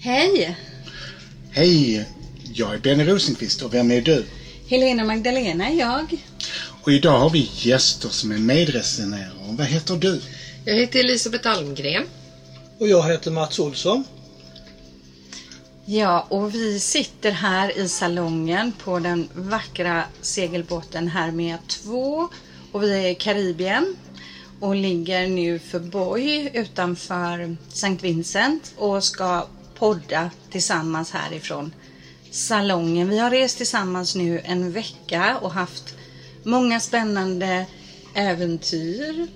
Hej! Hej! Jag är Benny Rosenqvist och vem är du? Helena Magdalena är jag. Och idag har vi gäster som är medresenärer. Vad heter du? Jag heter Elisabeth Almgren. Och jag heter Mats Olsson. Ja, och vi sitter här i salongen på den vackra segelbåten Hermia 2 och vi är i Karibien och ligger nu för Boy utanför St. Vincent och ska podda tillsammans härifrån salongen. Vi har rest tillsammans nu en vecka och haft många spännande äventyr.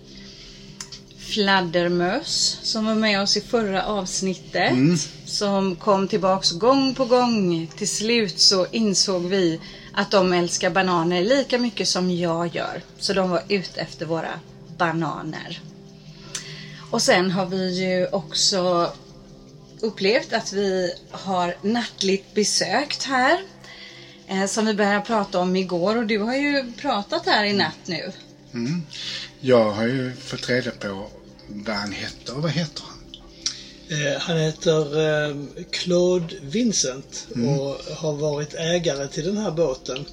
Fladdermöss som var med oss i förra avsnittet. Som kom tillbaks gång på gång. Till slut så insåg vi att de älskar bananer lika mycket som jag gör. Så de var ute efter våra bananer. Och sen har vi ju också upplevt att vi har nattligt besökt här. Eh, som vi började prata om igår och du har ju pratat här i natt nu. Jag har ju fått reda på vad han heter. Vad heter han? Eh, han heter eh, Claude Vincent och har varit ägare till den här båten.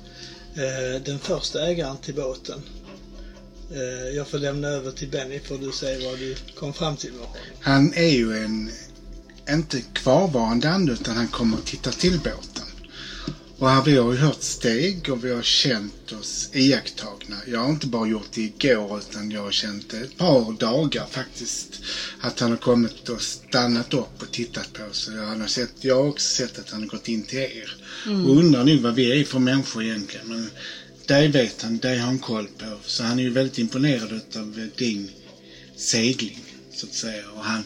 Den första ägaren till båten. Jag får lämna över till Benny för du säger vad du kom fram till. Han är ju en, inte kvarvarande ande utan han kommer att titta till båten. Och här, vi har ju hört steg och vi har känt oss iakttagna. Jag har inte bara gjort det igår utan jag har känt det ett par dagar faktiskt. Att han har kommit och stannat upp och tittat på oss. Och Han har sett, jag har också sett att han har gått in till er. Och undrar nu vad vi är för människor egentligen. Men det vet han, det har han koll på. Så han är ju väldigt imponerad av din segling så att säga. Och han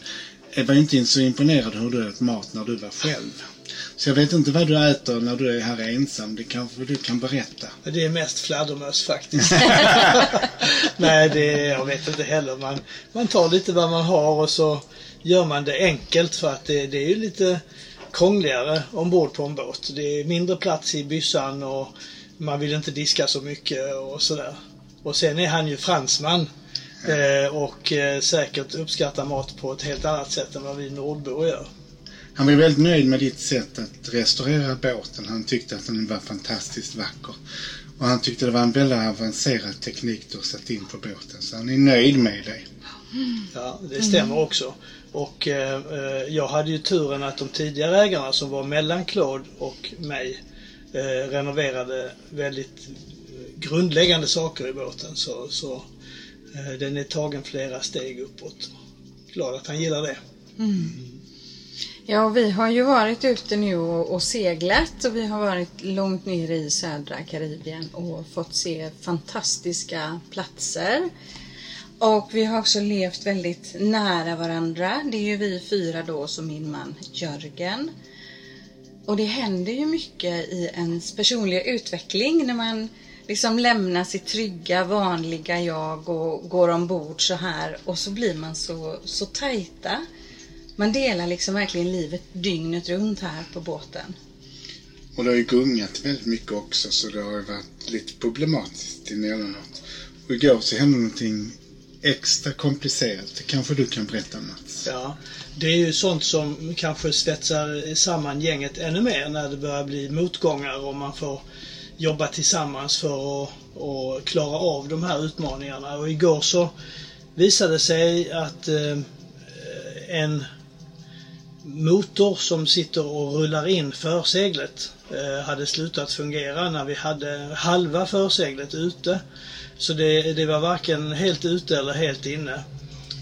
jag var inte så imponerad hur du åt mat när du var själv. Så jag vet inte vad du äter när du är här ensam. Det kanske du kan berätta. Det är mest fladdermöss faktiskt. Nej, det, jag vet inte heller. Man, man tar lite vad man har och så gör man det enkelt för att det, det är ju lite krångligare ombord på en båt. Det är mindre plats i byssan och man vill inte diska så mycket och sådär. Och sen är han ju fransman eh, och eh, säkert uppskattar mat på ett helt annat sätt än vad vi nordbor gör. Han var väldigt nöjd med ditt sätt att restaurera båten. Han tyckte att den var fantastiskt vacker. Och han tyckte det var en väldigt avancerad teknik du har satt in på båten. Så han är nöjd med dig. Ja, det stämmer också. Och eh, eh, jag hade ju turen att de tidigare ägarna som var mellan Claude och mig eh, renoverade väldigt grundläggande saker i båten. Så, så Eh, den är tagen flera steg uppåt. Glad att han gillar det. Mm. Ja, vi har ju varit ute nu och, och seglat och vi har varit långt ner i södra Karibien och fått se fantastiska platser. Och vi har också levt väldigt nära varandra. Det är ju vi fyra då som min man Jörgen. Och det händer ju mycket i ens personliga utveckling när man liksom lämnar sitt trygga, vanliga jag och går ombord så här och så blir man så, så tajta. Man delar liksom verkligen livet dygnet runt här på båten. Och det har ju gungat väldigt mycket också så det har ju varit lite problematiskt emellanåt. Och igår så hände någonting extra komplicerat. Det kanske du kan berätta Mats? Ja, det är ju sånt som kanske svetsar samman gänget ännu mer när det börjar bli motgångar och man får jobba tillsammans för att, att klara av de här utmaningarna. Och igår så visade det sig att eh, en motor som sitter och rullar in förseglet eh, hade slutat fungera när vi hade halva förseglet ute. Så det, det var varken helt ute eller helt inne.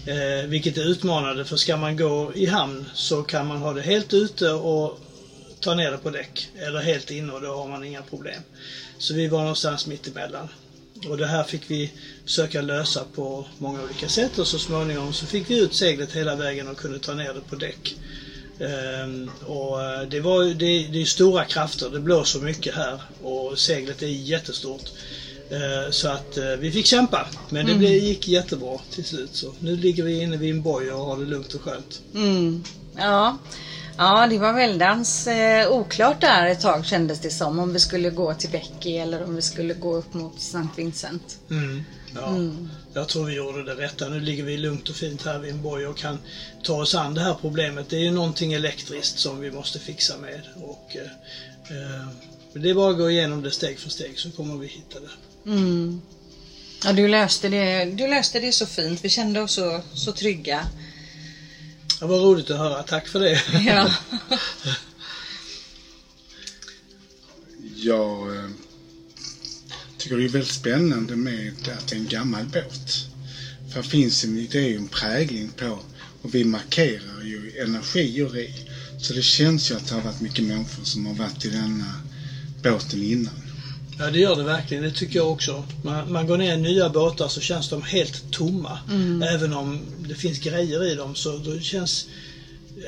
Eh, vilket är utmanande för ska man gå i hamn så kan man ha det helt ute och ta ner det på däck. Eller helt inne och då har man inga problem. Så vi var någonstans mitt emellan. Och det här fick vi försöka lösa på många olika sätt och så småningom så fick vi ut seglet hela vägen och kunde ta ner det på däck. Ehm, och eh, det, var, det, det är stora krafter, det blåser mycket här och seglet är jättestort. Eh, Så att eh, vi fick kämpa, men det blev, gick jättebra till slut. Så nu ligger vi inne vid en boj och har det lugnt och skönt. Mm. Ja, Ja, det var väldans eh, oklart där ett tag kändes det som. Om vi skulle gå till Becky eller om vi skulle gå upp mot Sankt Vincent. Mm. Ja, Jag tror vi gjorde det rätta. Nu ligger vi lugnt och fint här vid en boj och kan ta oss an det här problemet. Det är ju någonting elektriskt som vi måste fixa med. Och, eh, eh, det är bara att gå igenom det steg för steg så kommer vi hitta det. Mm. Ja, du löste, det, du löste det så fint. Vi kände oss så, så trygga. Det var roligt att höra. Tack för det. Ja. Jag eh, tycker det är väldigt spännande med att det är en gammal båt. För det finns en, ju en prägling på och vi markerar ju energier i. Så det känns ju att det har varit mycket människor som har varit i denna båten innan. Ja, det gör det verkligen. Det tycker jag också. Man, man går ner i nya båtar så känns de helt tomma. Även om det finns grejer i dem så då känns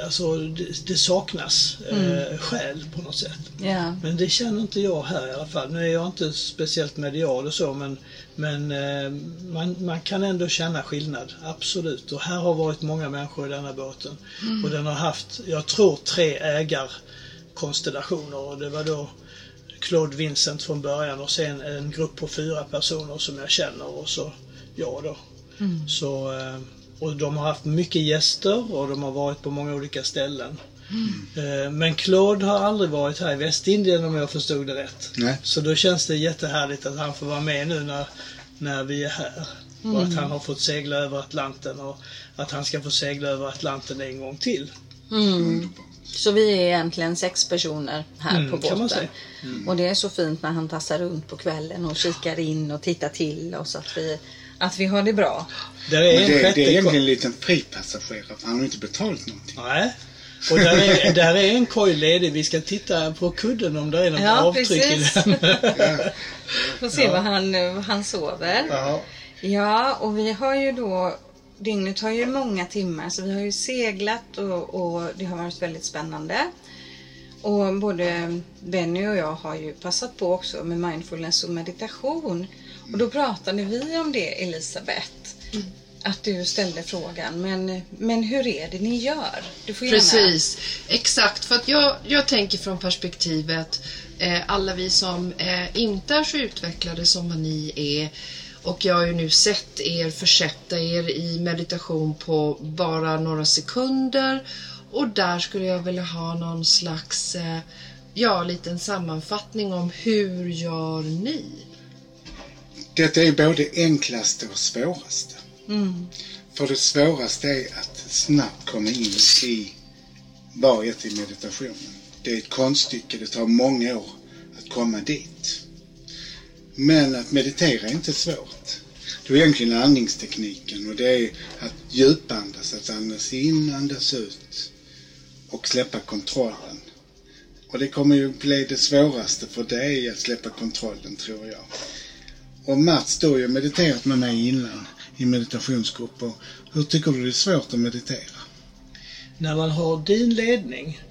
Alltså det, det saknas eh, själ på något sätt. ja. Men det känner inte jag här i alla fall. Nu är jag inte speciellt medial och så men, men eh, man, man kan ändå känna skillnad. Absolut. Och här har varit många människor i denna båten. Och den har haft, jag tror, tre ägarkonstellationer. Och det var då Claude Vincent från början och sen en grupp på fyra personer som jag känner och så jag då. Så, eh, och de har haft mycket gäster och de har varit på många olika ställen. Eh, Men Claude har aldrig varit här i Västindien om jag förstod det rätt. Nej. Så då känns det jättehärligt att han får vara med nu när, när vi är här. Och att han har fått segla över Atlanten och att han ska få segla över Atlanten en gång till. Mm. Så vi är egentligen sex personer här Mm, på kan man båten. säga. Och det är så fint när han tassar runt på kvällen och kikar in och tittar till oss att vi, att vi har det bra. Där är en det, sjätte det är egentligen en liten fripassagerare för han har inte betalat någonting. Nej. Och där är, där är en koj ledig. Vi ska titta på kudden om det är något Ja, avtryck precis. i den. Får se vad han, vad han sover. ja. Ja, och vi har ju då Dygnet har ju många timmar så vi har ju seglat och, och det har varit väldigt spännande. Och både Benny och jag har ju passat på också med mindfulness och meditation. Och då pratade vi om det Elisabeth. Att du ställde frågan, men, men hur är det ni gör? Du får gärna... Precis, exakt. För att jag, jag tänker från perspektivet eh, alla vi som eh, inte är så utvecklade som vad ni är och jag har ju nu sett er försätta er i meditation på bara några sekunder och där skulle jag vilja ha någon slags eh, ja, liten sammanfattning om hur gör ni? Detta är både enklaste och svåraste. Mm. För det svåraste är att snabbt komma in i varjet i meditationen. Det är ett konststycke, det tar många år att komma dit. Men att meditera är inte svårt. Det är egentligen andningstekniken och det är att djupandas, att andas in, andas ut och släppa kontrollen. Och det kommer ju bli det svåraste för dig att släppa kontrollen tror jag. Och Mats, du har ju mediterat med mig innan i meditationsgrupper. Hur tycker du det är svårt att meditera? När man har din ledning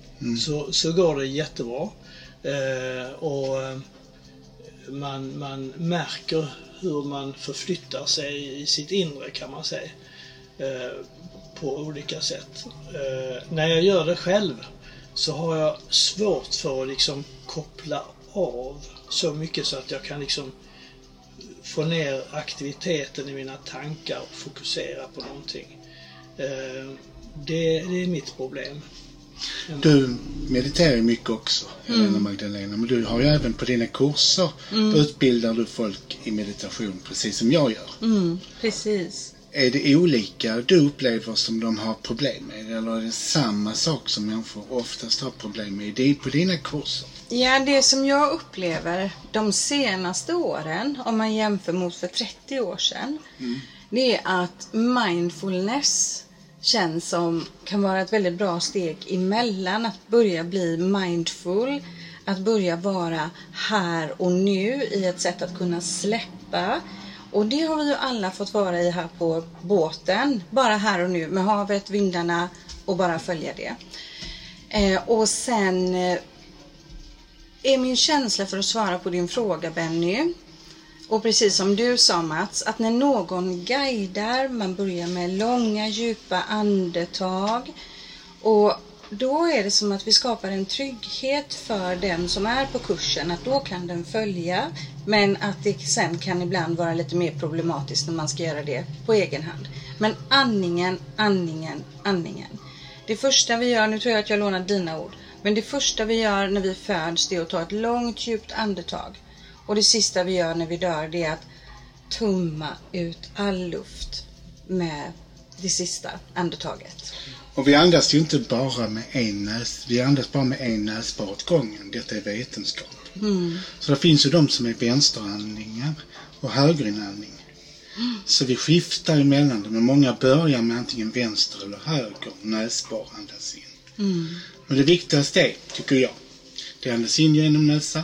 så, så går det jättebra. Eh, och man, man märker hur man förflyttar sig i sitt inre kan man säga. Eh, på olika sätt. Eh, när jag gör det själv så har jag svårt för att liksom koppla av så mycket så att jag kan liksom få ner aktiviteten i mina tankar och fokusera på någonting. Eh, det, det är mitt problem. Du mediterar ju mycket också, Helena Magdalena. Men du har ju även på dina kurser utbildar du folk i meditation precis som jag gör. Mm, precis. Är det olika du upplever som de har problem med? Eller är det samma sak som människor oftast har problem med i- på dina kurser? Ja, det som jag upplever de senaste åren, om man jämför mot för 30 år sedan, det är att mindfulness känns som kan vara ett väldigt bra steg emellan att börja bli mindful, att börja vara här och nu i ett sätt att kunna släppa. Och det har vi ju alla fått vara i här på båten, bara här och nu med havet, vindarna och bara följa det. Eh, och sen eh, är min känsla för att svara på din fråga Benny. Och precis som du sa Mats, att när någon guidar, man börjar med långa djupa andetag och då är det som att vi skapar en trygghet för den som är på kursen. Att då kan den följa. Men att det sen kan ibland vara lite mer problematiskt när man ska göra det på egen hand. Men andningen, andningen, andningen. Det första vi gör, nu tror jag att jag lånar dina ord. Men det första vi gör när vi föds det är att ta ett långt djupt andetag. Och det sista vi gör när vi dör det är att tumma ut all luft med det sista andetaget. Och vi andas ju inte bara med en näs, vi andas bara med en näsborre åt gången. Detta är vetenskap. Så det finns ju de som är vänsterandningar och högerinandning. Så vi skiftar emellan dem, men många börjar med antingen vänster eller höger näsborre andas in. Men det viktigaste är, tycker jag, det är andas in genom näsan,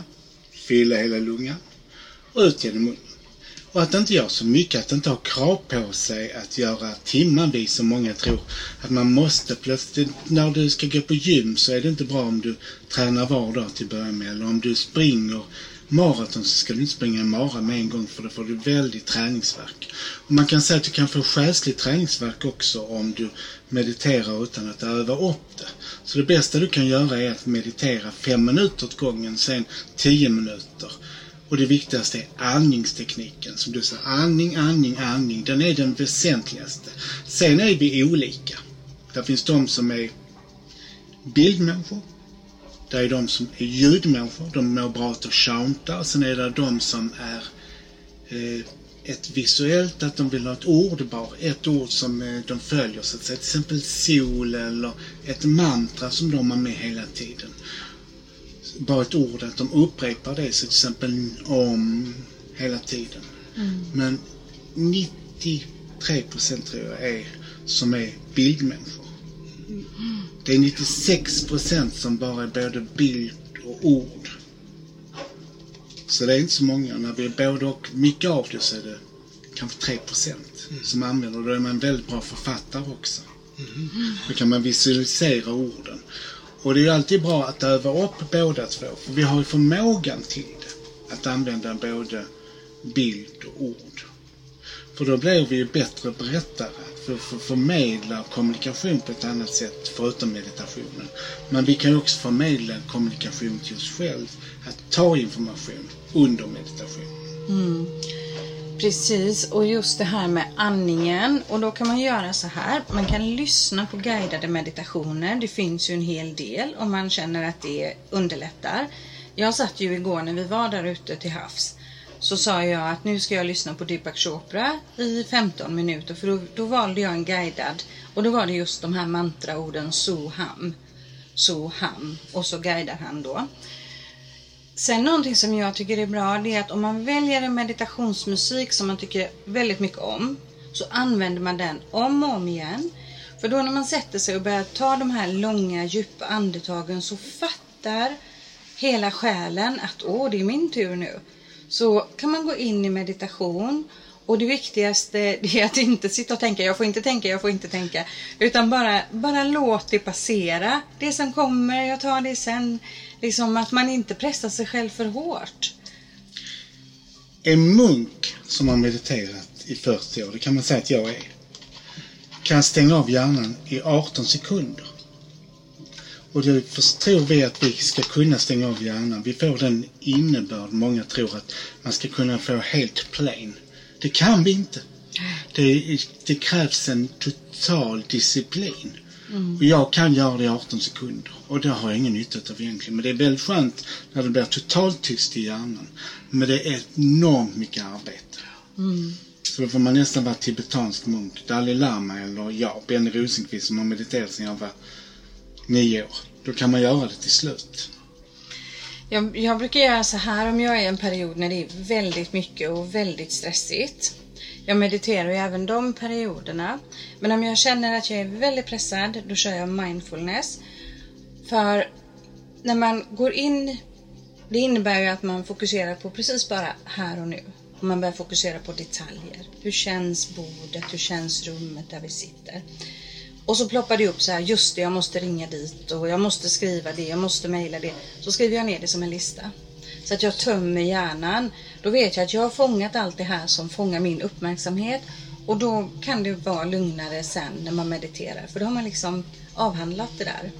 fylla hela lungan och ut genom munnen. Och att inte göra så mycket, att inte ha krav på sig att göra timmarvis som många tror. Att man måste plötsligt, när du ska gå på gym så är det inte bra om du tränar var dag till att börja med. Eller om du springer maraton så ska du inte springa en mara med en gång för då får du väldigt träningsverk. Och man kan säga att du kan få själslig träningsverk också om du mediterar utan att öva upp det. Så det bästa du kan göra är att meditera fem minuter åt gången, sen tio minuter. Och det viktigaste är andningstekniken. Som du sa, andning, andning, andning. Den är den väsentligaste. Sen är vi olika. Det finns de som är bildmänniskor. Det är de som är ljudmänniskor. De mår bra av att chaunta. Sen är det de som är eh, ett visuellt, att de vill ha ett ord bara. Ett ord som eh, de följer så att säga. Till exempel sol eller ett mantra som de har med hela tiden bara ett ord, att de upprepar det, så till exempel om hela tiden. Men 93 procent tror jag är som är bildmänniskor. Det är 96 procent som bara är både bild och ord. Så det är inte så många. När vi är både och mycket av det så är det kanske 3 procent som använder det. Då är man en väldigt bra författare också. Då kan man visualisera orden. Och det är ju alltid bra att öva upp båda två, för vi har ju förmågan till det. Att använda både bild och ord. För då blir vi ju bättre berättare, för, för förmedla kommunikation på ett annat sätt, förutom meditationen. Men vi kan också förmedla kommunikation till oss själva, att ta information under meditation. Mm. Precis, och just det här med andningen. Och då kan man göra så här. Man kan lyssna på guidade meditationer. Det finns ju en hel del om man känner att det underlättar. Jag satt ju igår när vi var där ute till havs. Så sa jag att nu ska jag lyssna på Deepak Chopra i 15 minuter. För då, då valde jag en guidad. Och då var det just de här mantraorden Soham. Soham. Och så guidar han då. Sen någonting som jag tycker är bra det är att om man väljer en meditationsmusik som man tycker väldigt mycket om så använder man den om och om igen. För då när man sätter sig och börjar ta de här långa djupa andetagen så fattar hela själen att åh, det är min tur nu. Så kan man gå in i meditation och det viktigaste är att inte sitta och tänka, jag får inte tänka, jag får inte tänka. Utan bara, bara låt det passera. Det som kommer, jag tar det sen. Liksom att man inte pressar sig själv för hårt. En munk som har mediterat i 40 år, det kan man säga att jag är, kan stänga av hjärnan i 18 sekunder. Och då tror vi att vi ska kunna stänga av hjärnan. Vi får den innebörd många tror att man ska kunna få helt plain. Det kan vi inte. Det, det krävs en total disciplin. Och jag kan göra det i 18 sekunder. Och det har jag ingen nytta av egentligen. Men det är väldigt skönt när det blir totalt tyst i hjärnan. Men det är enormt mycket arbete. Så då får man nästan vara tibetansk munk. Dalai Lama eller jag, Benny Rosenqvist som har mediterat sedan jag var nio år. Då kan man göra det till slut. Jag, jag brukar göra så här om jag är i en period när det är väldigt mycket och väldigt stressigt. Jag mediterar ju även de perioderna. Men om jag känner att jag är väldigt pressad, då kör jag mindfulness. För när man går in, det innebär ju att man fokuserar på precis bara här och nu. Och man börjar fokusera på detaljer. Hur känns bordet? Hur känns rummet där vi sitter? Och så ploppar det upp så här, just det, jag måste ringa dit och jag måste skriva det, jag måste mejla det. Så skriver jag ner det som en lista. Så att jag tömmer hjärnan. Då vet jag att jag har fångat allt det här som fångar min uppmärksamhet. Och då kan det vara lugnare sen när man mediterar. För då har man liksom avhandlat det där.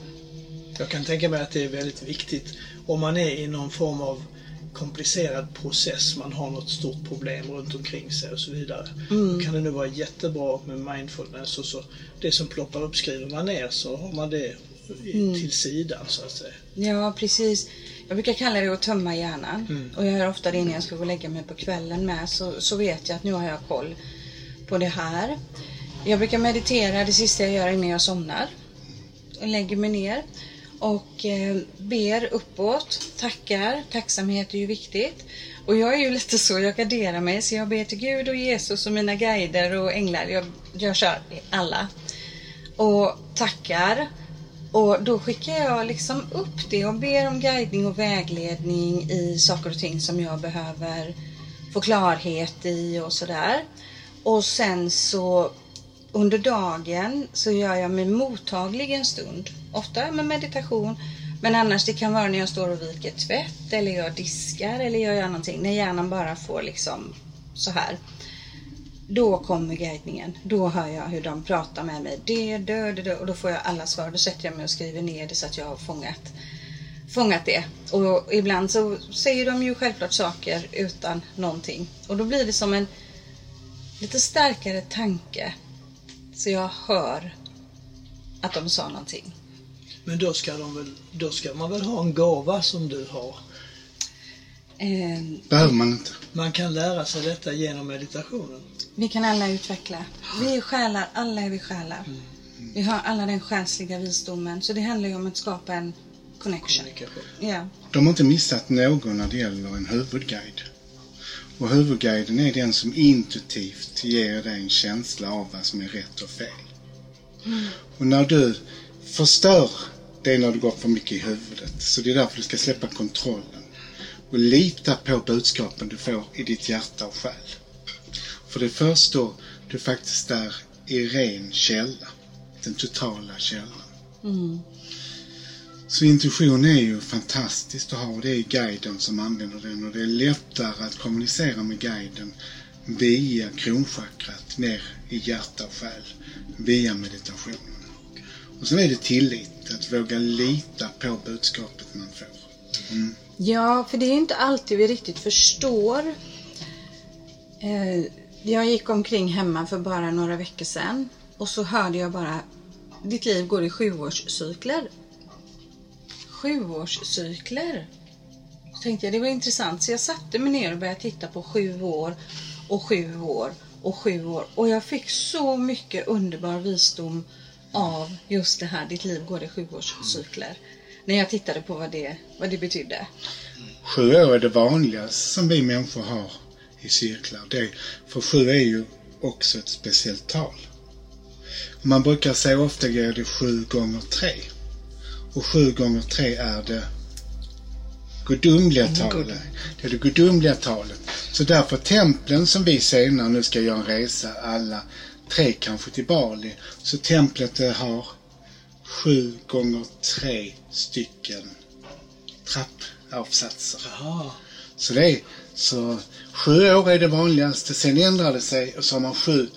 Jag kan tänka mig att det är väldigt viktigt om man är i någon form av komplicerad process, man har något stort problem runt omkring sig och så vidare. Då kan det nu vara jättebra med mindfulness och så det som ploppar upp skriver man ner så har man det i- till sidan så att säga. Ja, precis. Jag brukar kalla det att tömma hjärnan. Mm. Och jag gör ofta det innan jag ska gå och lägga mig på kvällen med. Så, så vet jag att nu har jag koll på det här. Jag brukar meditera det sista jag gör innan jag somnar. Jag lägger mig ner och eh, ber uppåt, tackar. Tacksamhet är ju viktigt. Och jag är ju lite så, jag garderar mig så jag ber till Gud och Jesus och mina guider och änglar. Jag, jag kör alla. Och tackar. Och då skickar jag liksom upp det och ber om guidning och vägledning i saker och ting som jag behöver få klarhet i och sådär. Och sen så under dagen så gör jag mig mottaglig en stund. Ofta med meditation. Men annars det kan vara när jag står och viker tvätt eller jag diskar eller jag gör någonting. När hjärnan bara får liksom så här. Då kommer guidningen. Då hör jag hur de pratar med mig. Det, det, det, det. Och då får jag alla svar. Då sätter jag mig och skriver ner det så att jag har fångat, fångat det. Och ibland så säger de ju självklart saker utan någonting. Och då blir det som en lite starkare tanke. Så jag hör att de sa någonting. Men då ska, de väl, då ska man väl ha en gåva som du har? Eh, Behöver man inte. Man kan lära sig detta genom meditationen. vi kan alla utveckla. Vi är själar, alla är vi själar. Vi har alla den själsliga visdomen. Så det handlar ju om att skapa en connection. Kommunikation. Ja. De har inte missat någon när det gäller en huvudguide. Och huvudguiden är den som intuitivt ger dig en känsla av vad som är rätt och fel. Och när du förstör det är när du går för mycket i huvudet. Så det är därför du ska släppa kontrollen. Och lita på budskapen du får i ditt hjärta och själ. För det är först då du faktiskt är i ren källa. Den totala källan. Mm. Så intuition är ju fantastiskt att ha och det är guiden som använder den och det är lättare att kommunicera med guiden via kronchakrat ner i hjärta och själ via meditationen. Och sen är det tillit, att våga lita på budskapet man får. Mm. Ja, för det är inte alltid vi riktigt förstår. Eh, jag gick omkring hemma för bara några veckor sedan och så hörde jag bara Ditt liv går i sjuårscykler. Sjuårscykler. Så tänkte jag det var intressant så jag satte mig ner och började titta på sju år och sju år och sju år och jag fick så mycket underbar visdom av just det här Ditt liv går i sjuårscykler. När jag tittade på vad det, vad det betydde. Sju år är det vanligaste som vi människor har i cirklar. Det, för sju är ju också ett speciellt tal. Och man brukar säga ofta går det sju gånger tre. Och sju gånger tre är det gudomliga talet. Det är det gudomliga talet. Så därför templen som vi senare nu ska göra en resa, alla tre kanske till Bali. Så templet har sju gånger tre stycken trappavsatser. Jaha. Så det är, så sju år är det vanligaste. Sen ändrar det sig och så har man sju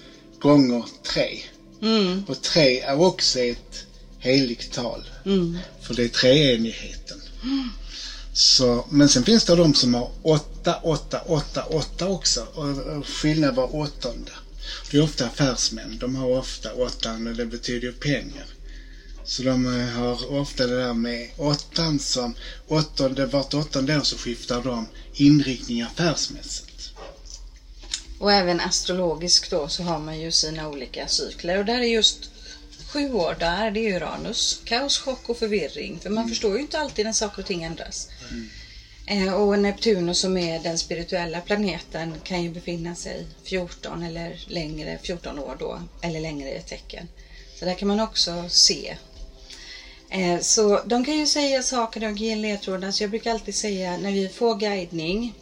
gånger tre. Mm, Och tre är också ett heligt tal. mm, För det är treenigheten. Så, men sen finns det de som har åtta, åtta, åtta, åtta också. Och, och skillnad var åttonde. Det är ofta affärsmän. De har ofta åttan och det betyder ju pengar. Så de eh, har ofta det där med åttan som åttonde, vart åttonde år så skiftar de inriktning affärsmässigt. Och även astrologiskt då så har man ju sina olika cykler. Och där är just sju år där, det är Uranus. Kaos, chock och förvirring. För man förstår ju inte alltid när saker och ting ändras. Eh, och Neptunus som är den spirituella planeten kan ju befinna sig 14 eller längre, 14 år då, eller längre i ett tecken. Så där kan man också se. Eh, så de kan ju säga saker och ge ledtrådar. Så jag brukar alltid säga när vi får guidning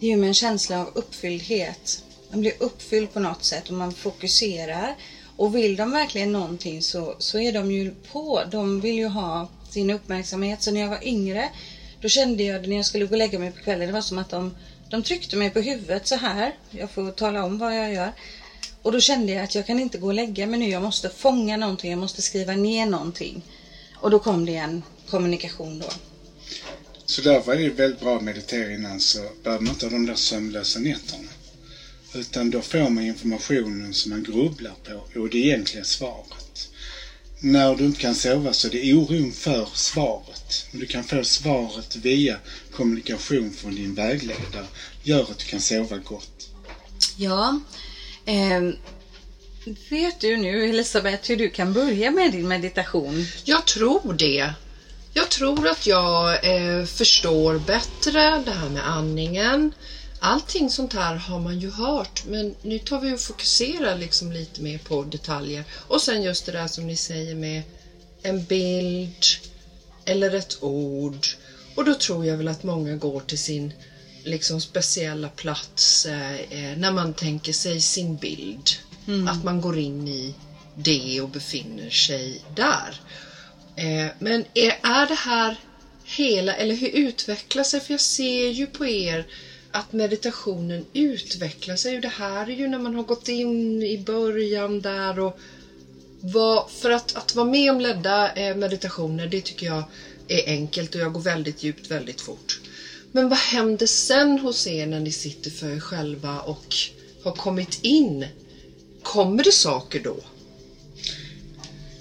det är ju med en känsla av uppfylldhet. Man blir uppfylld på något sätt och man fokuserar. Och vill de verkligen någonting så, så är de ju på. De vill ju ha sin uppmärksamhet. Så när jag var yngre, då kände jag det när jag skulle gå och lägga mig på kvällen. Det var som att de, de tryckte mig på huvudet så här. Jag får tala om vad jag gör. Och då kände jag att jag kan inte gå och lägga mig nu. Jag måste fånga någonting. Jag måste skriva ner någonting. Och då kom det en kommunikation då. Så därför är det väldigt bra att meditera innan så behöver man inte ha de där sömnlösa nätterna. Utan då får man informationen som man grubblar på och det egentliga svaret. När du inte kan sova så är det oron för svaret. Men du kan få svaret via kommunikation från din vägledare. Gör att du kan sova gott. Ja. Eh, vet du nu Elisabeth hur du kan börja med din meditation? Jag tror det. Jag tror att jag eh, förstår bättre det här med andningen. Allting sånt här har man ju hört men nu tar vi och fokuserar liksom lite mer på detaljer. Och sen just det där som ni säger med en bild eller ett ord. Och då tror jag väl att många går till sin liksom speciella plats eh, eh när man tänker sig sin bild. Att man går in i det och befinner sig där. Eh, men är, är det här hela, eller hur utvecklar sig? För jag ser ju på er att meditationen utvecklar sig. Det här är ju när man har gått in i början där och vad, för att, att vara med om ledda eh, meditationer, det tycker jag är enkelt och jag går väldigt djupt väldigt fort. Men vad händer sen hos er när ni sitter för er själva och har kommit in? Kommer det saker då?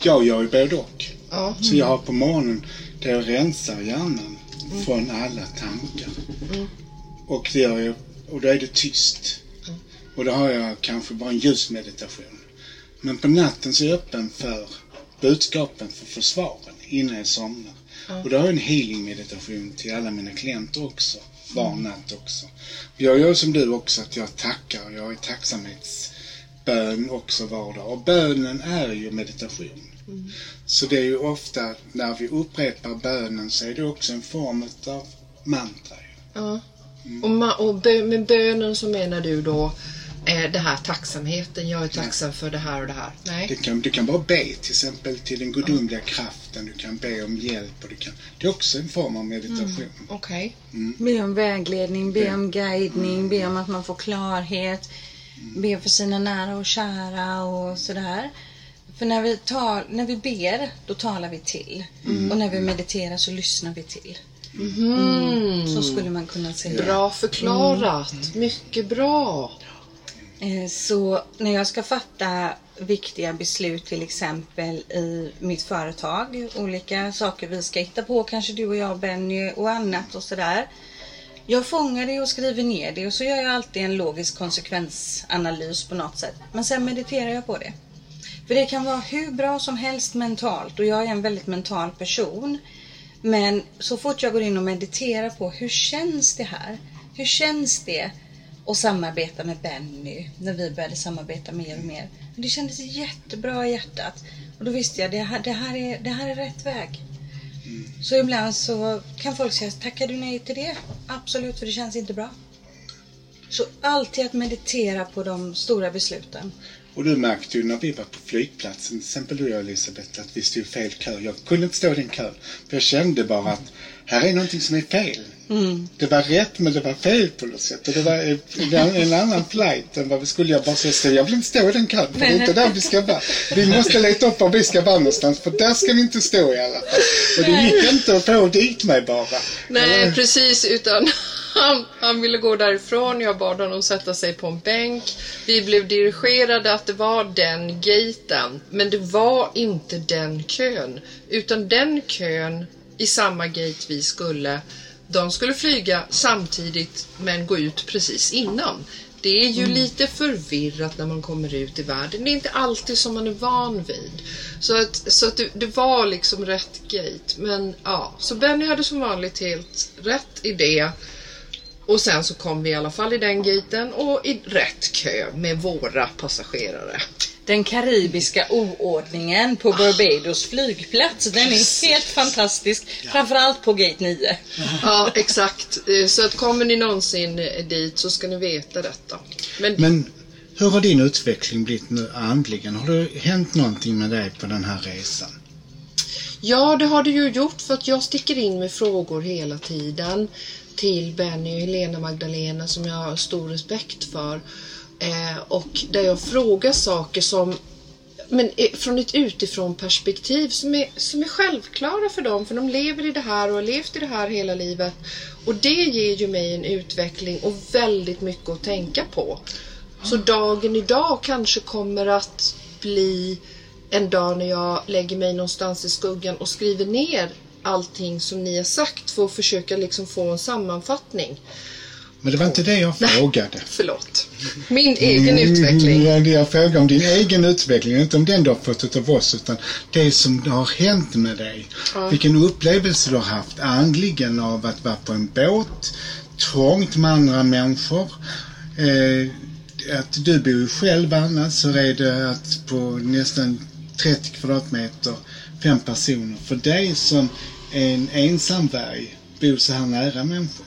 Jag gör ju både och. Ja. Så jag har på morgonen där jag rensar hjärnan från alla tankar. Och, det gör jag, och då är det tyst. Och då har jag kanske bara en ljusmeditation. Men på natten så är jag öppen för budskapen för försvaren innan jag somnar. Och då har jag en healing meditation till alla mina klienter också. Var natt också. Jag gör som du också att jag tackar. Jag är tacksamhetsbön också var dag. Och bönen är ju meditation. Så det är ju ofta när vi upprepar bönen så är det också en form av mantra. ju. Ja. Och, ma- och bö- med bönen så menar du då eh, det här tacksamheten. Jag är tacksam för det här och det här. Nej. Det kan, du kan bara be till exempel till den gudomliga kraften. Du kan be om hjälp. Och du kan, det är också en form av meditation. Okej. Be om vägledning, be om guidning, be om att man får klarhet, be för sina nära och kära och sådär. För när vi, tal, när vi ber, då talar vi till. Och när vi mediterar så lyssnar vi till. Mm. Så skulle man kunna säga. Bra förklarat. Mycket bra. Eh, Så när jag ska fatta viktiga beslut till exempel i mitt företag, olika saker vi ska hitta på, kanske du och jag Benny och annat och sådär. Jag fångar det och skriver ner det och så gör jag alltid en logisk konsekvensanalys på något sätt. Men sen mediterar jag på det. För det kan vara hur bra som helst mentalt och jag är en väldigt mental person. Men så fort jag går in och mediterar på hur känns det här? Hur känns det att samarbeta med Benny när vi började samarbeta mer och mer? Det kändes jättebra i hjärtat. Och då visste jag det här, det här, är, det här är rätt väg. Så ibland så kan folk säga, tackar du nej till det? Absolut, för det känns inte bra. Så alltid att meditera på de stora besluten. Och du märkte ju när vi var på flygplatsen, till exempel du och jag Elisabeth, att vi stod i fel kö. Jag kunde inte stå i den kön. För jag kände bara att här är någonting som är fel. Det var rätt men det var fel på något sätt. Och det var en, en annan flight än vad vi skulle. Jag bara så jag vill inte stå i den kön. För det är inte där vi ska vara. Vi måste leta upp var vi ska vara någonstans. För där ska vi inte stå i alla fall. Och det gick inte att få dit mig bara. Nej, precis. Utan han, han ville gå därifrån. Jag bad honom sätta sig på en bänk. Vi blev dirigerade att det var den gaten. Men det var inte den kön. Utan den kön i samma gate vi skulle. De skulle flyga samtidigt men gå ut precis innan. Det är ju lite förvirrat när man kommer ut i världen. Det är inte alltid som man är van vid. Så att, så att det, det var liksom rätt gate. Men ja, så Benny hade som vanligt helt rätt idé. Och sen så kom vi i alla fall i den gaten och i rätt kö med våra passagerare. Den karibiska oordningen på Barbados flygplats, den är helt fantastisk. Framförallt på gate 9. Ja, exakt. Eh, Så att kommer ni någonsin eh, dit så ska ni veta detta. Men, Men hur har din utveckling blivit nu andligen? Har det hänt någonting med dig på den här resan? Ja, det har det ju gjort för att jag sticker in med frågor hela tiden till Benny och Helena Magdalena som jag har stor respekt för. Eh, och där jag frågar saker som men eh, från ett utifrån perspektiv som är, som är självklara för dem. För de lever i det här och har levt i det här hela livet. Och det ger ju mig en utveckling och väldigt mycket att tänka på. Så dagen idag kanske kommer att bli en dag när jag lägger mig någonstans i skuggan och skriver ner allting som ni har sagt för att försöka liksom få en sammanfattning. Men det var inte det jag frågade. Förlåt. Min egen utveckling. Mm, Jag frågade om din egen utveckling, inte om den du har fått av oss, utan det som har hänt med dig. Ja. Vilken upplevelse du har haft andligen av att vara på en båt, trångt med andra människor. Eh, att du bor själv annars så är det att på nästan 30 kvadratmeter, fem personer. För dig som en ensamvarg, bor så här nära människor.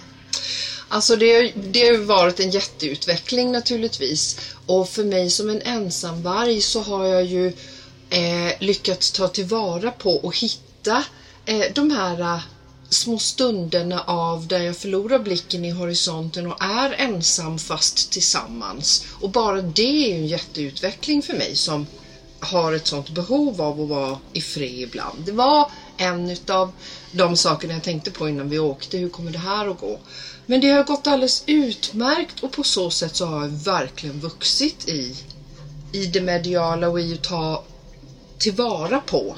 Alltså det, det har ju varit en jätteutveckling naturligtvis. Och för mig som en ensamvarg så har jag ju eh, lyckats ta tillvara på och hitta eh, de här eh, små stunderna av där jag förlorar blicken i horisonten och är ensam fast tillsammans. Och bara det är ju en jätteutveckling för mig som har ett sånt behov av att vara i fred ibland. Det var en utav de sakerna jag tänkte på innan vi åkte. Hur kommer det här att gå? Men det har gått alldeles utmärkt och på så sätt så har jag verkligen vuxit i, i det mediala och i att ta tillvara på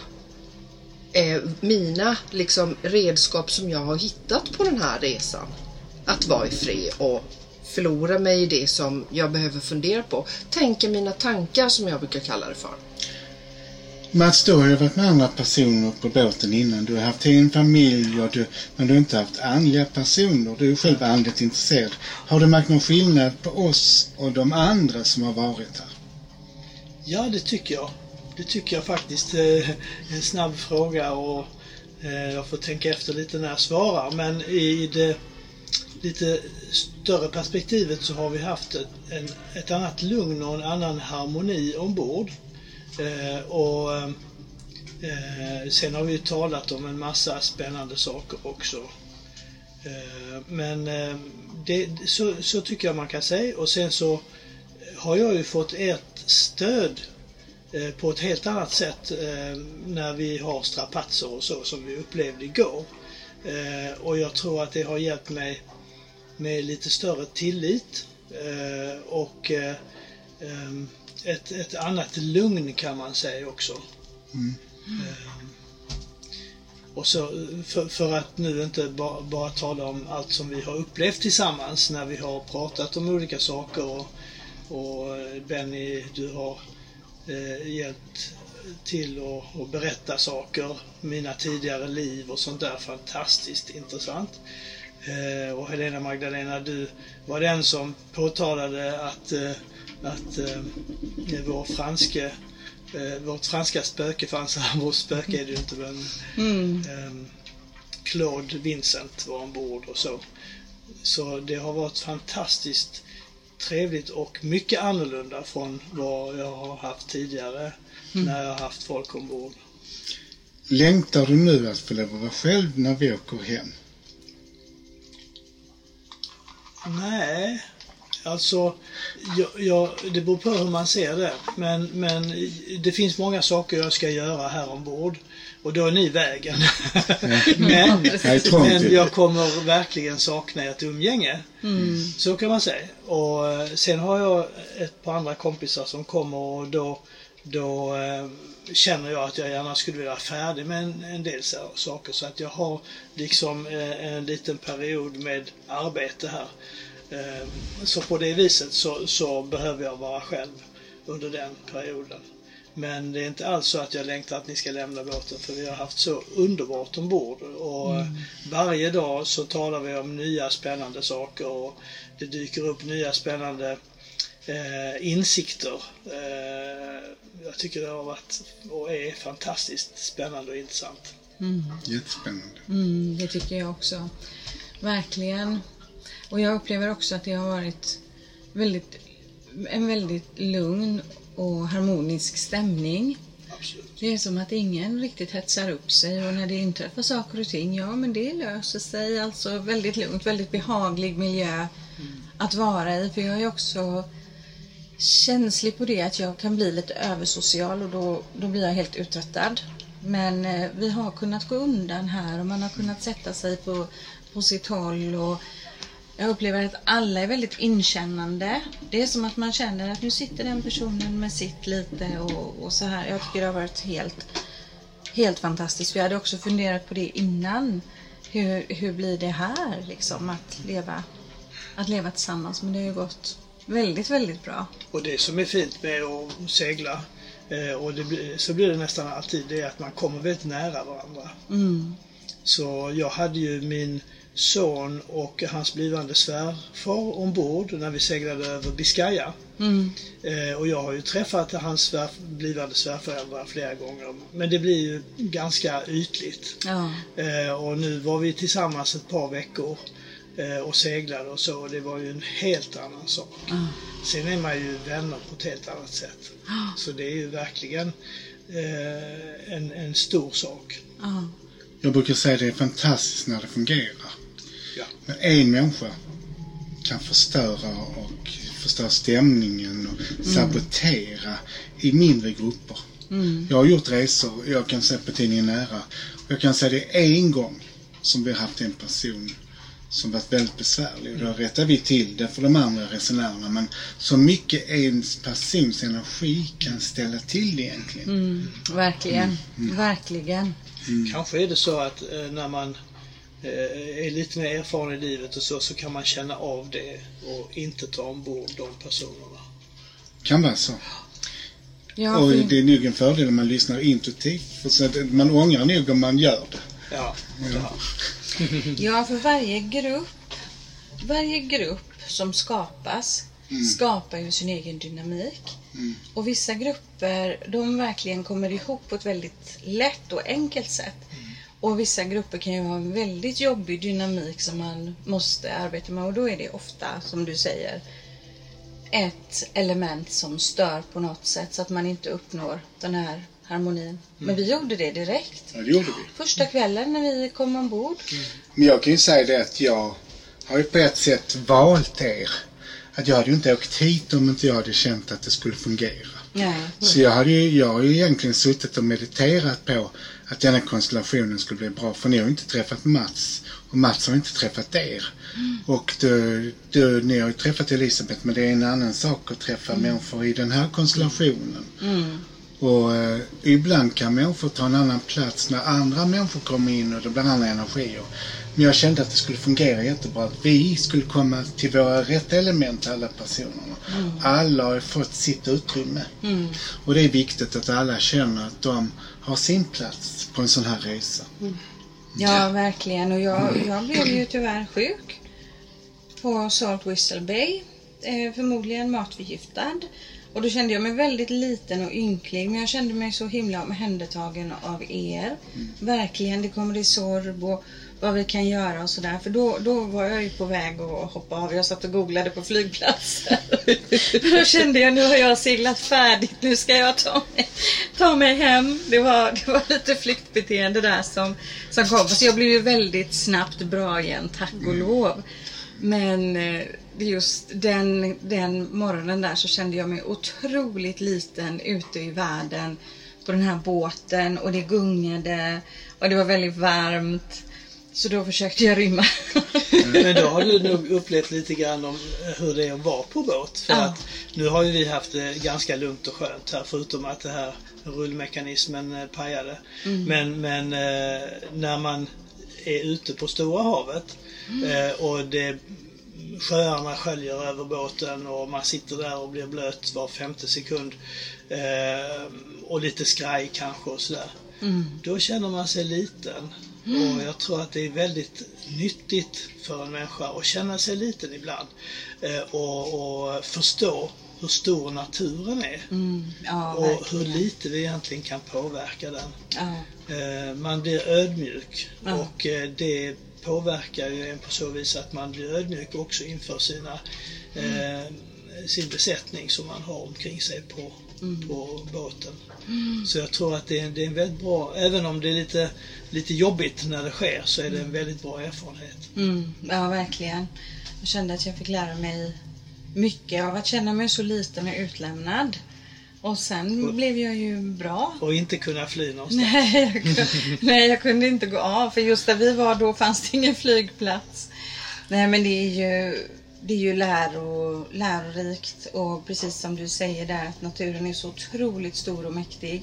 eh, mina liksom, redskap som jag har hittat på den här resan. Att vara i fred och förlora mig i det som jag behöver fundera på. Tänka mina tankar som jag brukar kalla det för. Mats, du har ju varit med andra personer på båten innan. Du har haft en familj, och du, men du har inte haft andliga personer. Du är ju själv andligt intresserad. Har du märkt någon skillnad på oss och de andra som har varit här? Ja, det tycker jag. Det tycker jag faktiskt. Eh, en snabb fråga och eh, jag får tänka efter lite när jag svarar. Men i det lite större perspektivet så har vi haft ett, en, ett annat lugn och en annan harmoni ombord. Eh, och eh, sen har vi ju talat om en massa spännande saker också. Eh, men eh, det, så, så tycker jag man kan säga. Och sen så har jag ju fått ert stöd eh, på ett helt annat sätt eh, när vi har strapatser och så som vi upplevde igår. Eh, och jag tror att det har hjälpt mig med lite större tillit eh, och eh, ehm, ehm, ett, ett annat lugn kan man säga också. Eh, och så för, för att nu inte bara, bara tala om allt som vi har upplevt tillsammans när vi har pratat om olika saker och, och eh, Benny, du har eh, hjälpt till att berätta saker, mina tidigare liv och sånt där. Fantastiskt intressant. Eh, och Helena Magdalena, du var den som påtalade att, eh, att eh, vår franske, eh, vårt franska spöke fanns här. Vårt spöke är det ju inte men Mm. ehm, Claude Vincent var ombord och så. Så det har varit fantastiskt trevligt och mycket annorlunda från vad jag har haft tidigare när jag har haft folk ombord. Längtar du nu att få lov att vara själv när vi åker hem? Nej, alltså jag, jag, det beror på hur man ser det. Men, men det finns många saker jag ska göra här ombord. Och då är ni vägen. men, men jag kommer verkligen sakna ett umgänge. Så kan man säga. Och eh, sen har jag ett par andra kompisar som kommer och då, då eh, känner jag att jag gärna skulle vilja vara färdig med en, en del så, saker. Så att jag har liksom eh, en liten period med arbete här. Eh, Så på det viset så, så behöver jag vara själv under den perioden. Men det är inte alls så att jag längtar att ni ska lämna båten för vi har haft så underbart ombord. Och eh, varje dag så talar vi om nya spännande saker och det dyker upp nya spännande eh, insikter. Eh, jag tycker det har varit och är fantastiskt spännande och intressant. Jättespännande. Mm, det tycker jag också. Verkligen. Och jag upplever också att det har varit väldigt, en väldigt lugn och harmonisk stämning. Absolut. Det är som att ingen riktigt hetsar upp sig och när det inträffar saker och ting, ja men det löser sig. Alltså väldigt lugnt, väldigt behaglig miljö att vara i. För jag ju också känslig på det att jag kan bli lite översocial och då, då blir jag helt uttröttad. Men eh, vi har kunnat gå undan här och man har kunnat sätta sig på, på sitt håll och jag upplever att alla är väldigt inkännande. Det är som att man känner att nu sitter den personen med sitt lite och, och så här. Jag tycker det har varit helt, helt fantastiskt. Vi hade också funderat på det innan. Hur, hur blir det här liksom att leva, att leva tillsammans? Men det har ju gått väldigt, väldigt bra. Och det som är fint med att segla, eh, och blir, så blir det nästan alltid, det är att man kommer väldigt nära varandra. Mm. Så jag hade ju min son och hans blivande svärfar ombord när vi seglade över Biscaya. Mm. Eh, och jag har ju träffat hans svär, blivande svärföräldrar flera gånger. Men det blir ju ganska ytligt. Ja. Eh, och nu var vi tillsammans ett par veckor eh, och seglade och så. Och det var ju en helt annan sak. Ja. Sen är man ju vänner på ett helt annat sätt. Så det är ju verkligen eh, en, en stor sak. Ja. Jag brukar säga att det är fantastiskt när det fungerar. Ja. Men en människa kan förstöra och förstöra stämningen och sabotera i mindre grupper. Mm. Jag har gjort resor, jag kan se på tidningen Nära, och jag kan säga det är en gång som vi har haft en person som varit väldigt besvärlig. Då rättar vi till det för de andra resenärerna. Men så mycket en persons energi kan ställa till det egentligen. Mm. Verkligen. Verkligen. Kanske är det så att eh, när man är lite mer erfaren i livet och så, så kan man känna av det och inte ta ombord de personerna. Kan vara så. Ja, och det är nog en fördel om man lyssnar intuitivt. För så man ångrar nog om man gör det. Ja, ja. Ja, för varje grupp, varje grupp som skapas skapar ju sin egen dynamik. Mm. Och vissa grupper, de verkligen kommer ihop på ett väldigt lätt och enkelt sätt. Och vissa grupper kan ju ha en väldigt jobbig dynamik som man måste arbeta med och då är det ofta, som du säger, ett element som stör på något sätt så att man inte uppnår den här harmonin. Men vi gjorde det direkt. Ja, det gjorde vi. Första kvällen när vi kom ombord. Men jag kan ju säga det att jag har ju på ett sätt valt er. Att jag hade ju inte åkt hit om inte jag hade känt att det skulle fungera. Nej. Så jag, hade ju, jag har ju egentligen suttit och mediterat på att denna konstellationen skulle bli bra. För ni har ju inte träffat Mats och Mats har inte träffat er. Och du, du, ni har ju träffat Elisabeth men det är en annan sak att träffa människor i den här konstellationen. Mm. Och eh, ibland kan människor ta en annan plats när andra människor kommer in och det blir andra energier. Men jag kände att det skulle fungera jättebra. Att vi skulle komma till våra rätta element, alla personerna. Alla har fått sitt utrymme. Mm. Och det är viktigt att alla känner att de har sin plats på en sån här resa. Ja, verkligen. Och jag, jag blev ju tyvärr sjuk på Salt Whistle Bay. Eh, förmodligen matförgiftad. Och då kände jag mig väldigt liten och ynklig. Men jag kände mig så himla omhändertagen av er. Verkligen. Det kommer i sorb och vad vi kan göra och sådär. För då, då var jag ju på väg att hoppa av. Jag satt och googlade på flygplatser. Men då kände jag nu har jag seglat färdigt. Nu ska jag ta mig, ta mig hem. Det var, det var lite flyktbeteende där som, som kom. Så jag blev ju väldigt snabbt bra igen, tack och lov. Men eh, just den, den morgonen där så kände jag mig otroligt liten ute i världen på den här båten och det gungade och det var väldigt varmt. Så då försökte jag rymma. Men då har du nog upplevt lite grann om hur det är att vara på båt. För Ja. att nu har ju vi haft det ganska lugnt och skönt här förutom att det här rullmekanismen eh, pajade. Men, men eh, när man är ute på stora havet eh, och det sjöarna sköljer över båten och man sitter där och blir blöt var femte sekund. Eh, och lite skraj kanske och sådär. Då känner man sig liten. Och jag tror att det är väldigt nyttigt för en människa att känna sig liten ibland. Eh, och, och förstå hur stor naturen är. Mm, ja, och hur verkligen. lite vi egentligen kan påverka den. Ja. Eh, man blir ödmjuk Ja. och eh, det påverkar ju en på så vis att man blir ödmjuk också inför sina, eh, sin besättning som man har omkring sig på, på båten. Så jag tror att det är, det är en väldigt bra, även om det är lite, lite jobbigt när det sker, så är det en väldigt bra erfarenhet. Mm, ja, verkligen. Jag kände att jag fick lära mig mycket av att känna mig så liten och utlämnad. Och sen blev jag ju bra. Och inte kunna fly någonstans. Nej jag, kunde, nej, jag kunde inte gå av för just där vi var då fanns det ingen flygplats. Nej, men det är ju, det är ju läro, lärorikt och precis som du säger där att naturen är så otroligt stor och mäktig.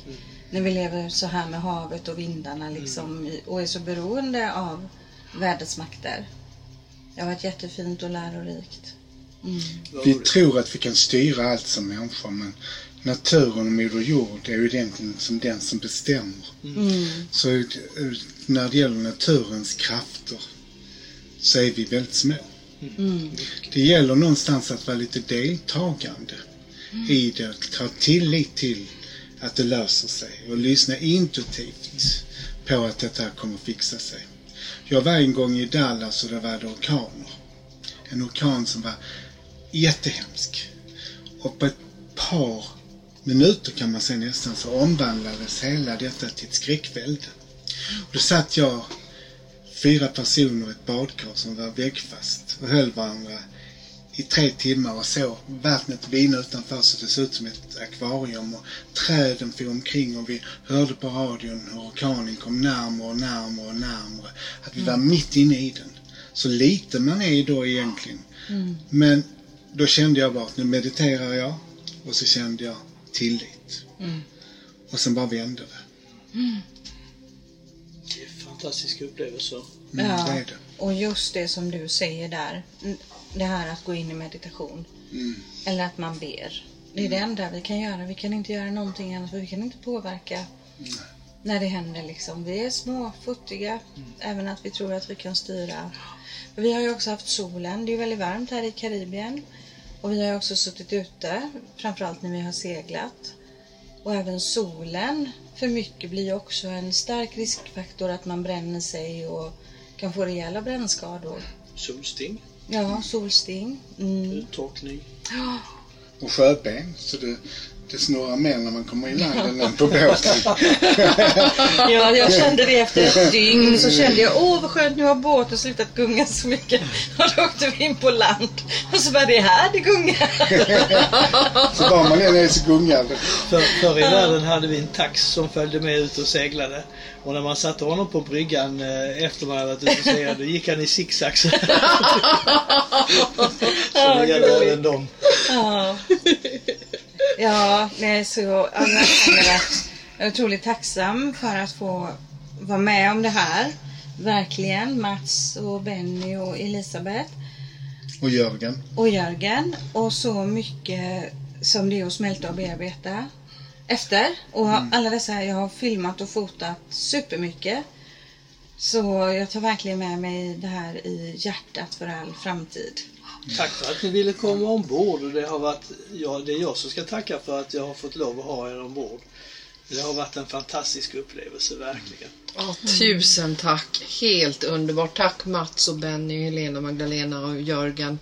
När vi lever så här med havet och vindarna liksom i- och är så beroende av vädrets makter. Det har varit jättefint och lärorikt. Mm. Vi tror att vi kan styra allt som människor men naturen och Moder Jord är ju egentligen som den som bestämmer. Mm. Så när det gäller naturens krafter så är vi väldigt små. Mm. Det gäller någonstans att vara lite deltagande i det, att ha tillit till att det löser sig och lyssna intuitivt på att detta kommer fixa sig. Jag var en gång i Dallas och det var orkaner. En orkan som var jättehemsk. Och på ett par minuter kan man säga nästan så omvandlades hela detta till ett skräckvälde. Och då satt jag fyra personer i ett badkar som var väggfast och höll varandra i tre timmar och såg vattnet vina utanför så det såg ut som ett akvarium och träden for omkring och vi hörde på radion hur orkanen kom närmare och närmare och närmare. Att vi var mitt inne i den. Så lite man är då egentligen. Men då kände jag bara att nu mediterar jag och så kände jag tillit. Mm. Och sen bara vände det. Det är fantastiska upplevelser. Mm, Ja. Det är det. Och just det som du säger där. Det här att gå in i meditation. Mm. Eller att man ber. Det är det enda vi kan göra. Vi kan inte göra någonting annat för vi kan inte påverka när det händer liksom. Vi är små, futtiga. Även att vi tror att vi kan styra. Vi har ju också haft solen. Det är väldigt varmt här i Karibien. Och vi har också suttit ute. Framförallt när vi har seglat. Och även solen för mycket blir också en stark riskfaktor att man bränner sig och kan få rejäla brännskador. Solsting, Ja, solsting. Mm. uttorkning. Och sjöben. Så det, det snurrar mer när man kommer i land än på båten. Ja, jag kände det efter ett dygn. Så kände jag, åh vad skönt, nu har båten slutat gunga så mycket. Och då åkte vi in på land. Och så var det här det gungar. Så var man än är så gungar. För, förr i världen hade vi en tax som följde med ut och seglade. Och när man satte honom på bryggan eh, efter man hade varit ute och seglat, då gick han i zigzag. Så så det gäller även dem. Ja, nej, så jag är otroligt tacksam för att få vara med om det här. Verkligen. Mats och Benny och Elisabeth. Och Jörgen. och Jörgen och så mycket som det är att smälta och bearbeta efter. Och alla dessa, jag har filmat och fotat supermycket. Så jag tar verkligen med mig det här i hjärtat för all framtid. Tack för att ni ville komma ombord. Och det, har varit, ja, det är jag som ska tacka för att jag har fått lov att ha er ombord. Det har varit en fantastisk upplevelse, verkligen. Ja, tusen tack. Helt underbart. Tack Mats och Benny, Helena, Magdalena och Jörgen.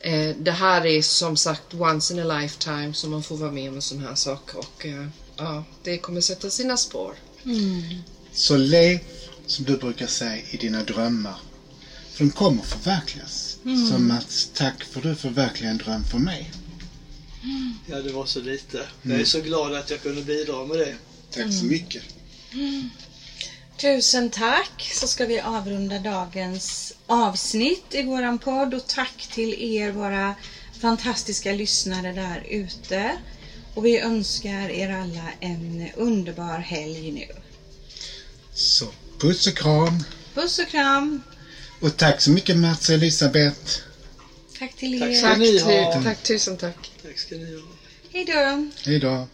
Eh, det här är som sagt once in a lifetime som man får vara med om en sån här sak och eh, ja, det kommer sätta sina spår. Så lev, som du brukar säga, i dina drömmar. För de kommer förverkligas. Så Mats, tack för att du förverkligade en dröm för mig. Ja, det var så lite. Jag är så glad att jag kunde bidra med det. Tack så mycket. Tusen tack! Så ska vi avrunda dagens avsnitt i våran podd och tack till er våra fantastiska lyssnare där ute. Och vi önskar er alla en underbar helg nu. Så puss och kram. Puss och kram! Och tack så mycket Mats och Elisabeth. Tack till Tack er! Tack, ha. tack tusen tack. Tack ska ni ha. Hej då! Hej då.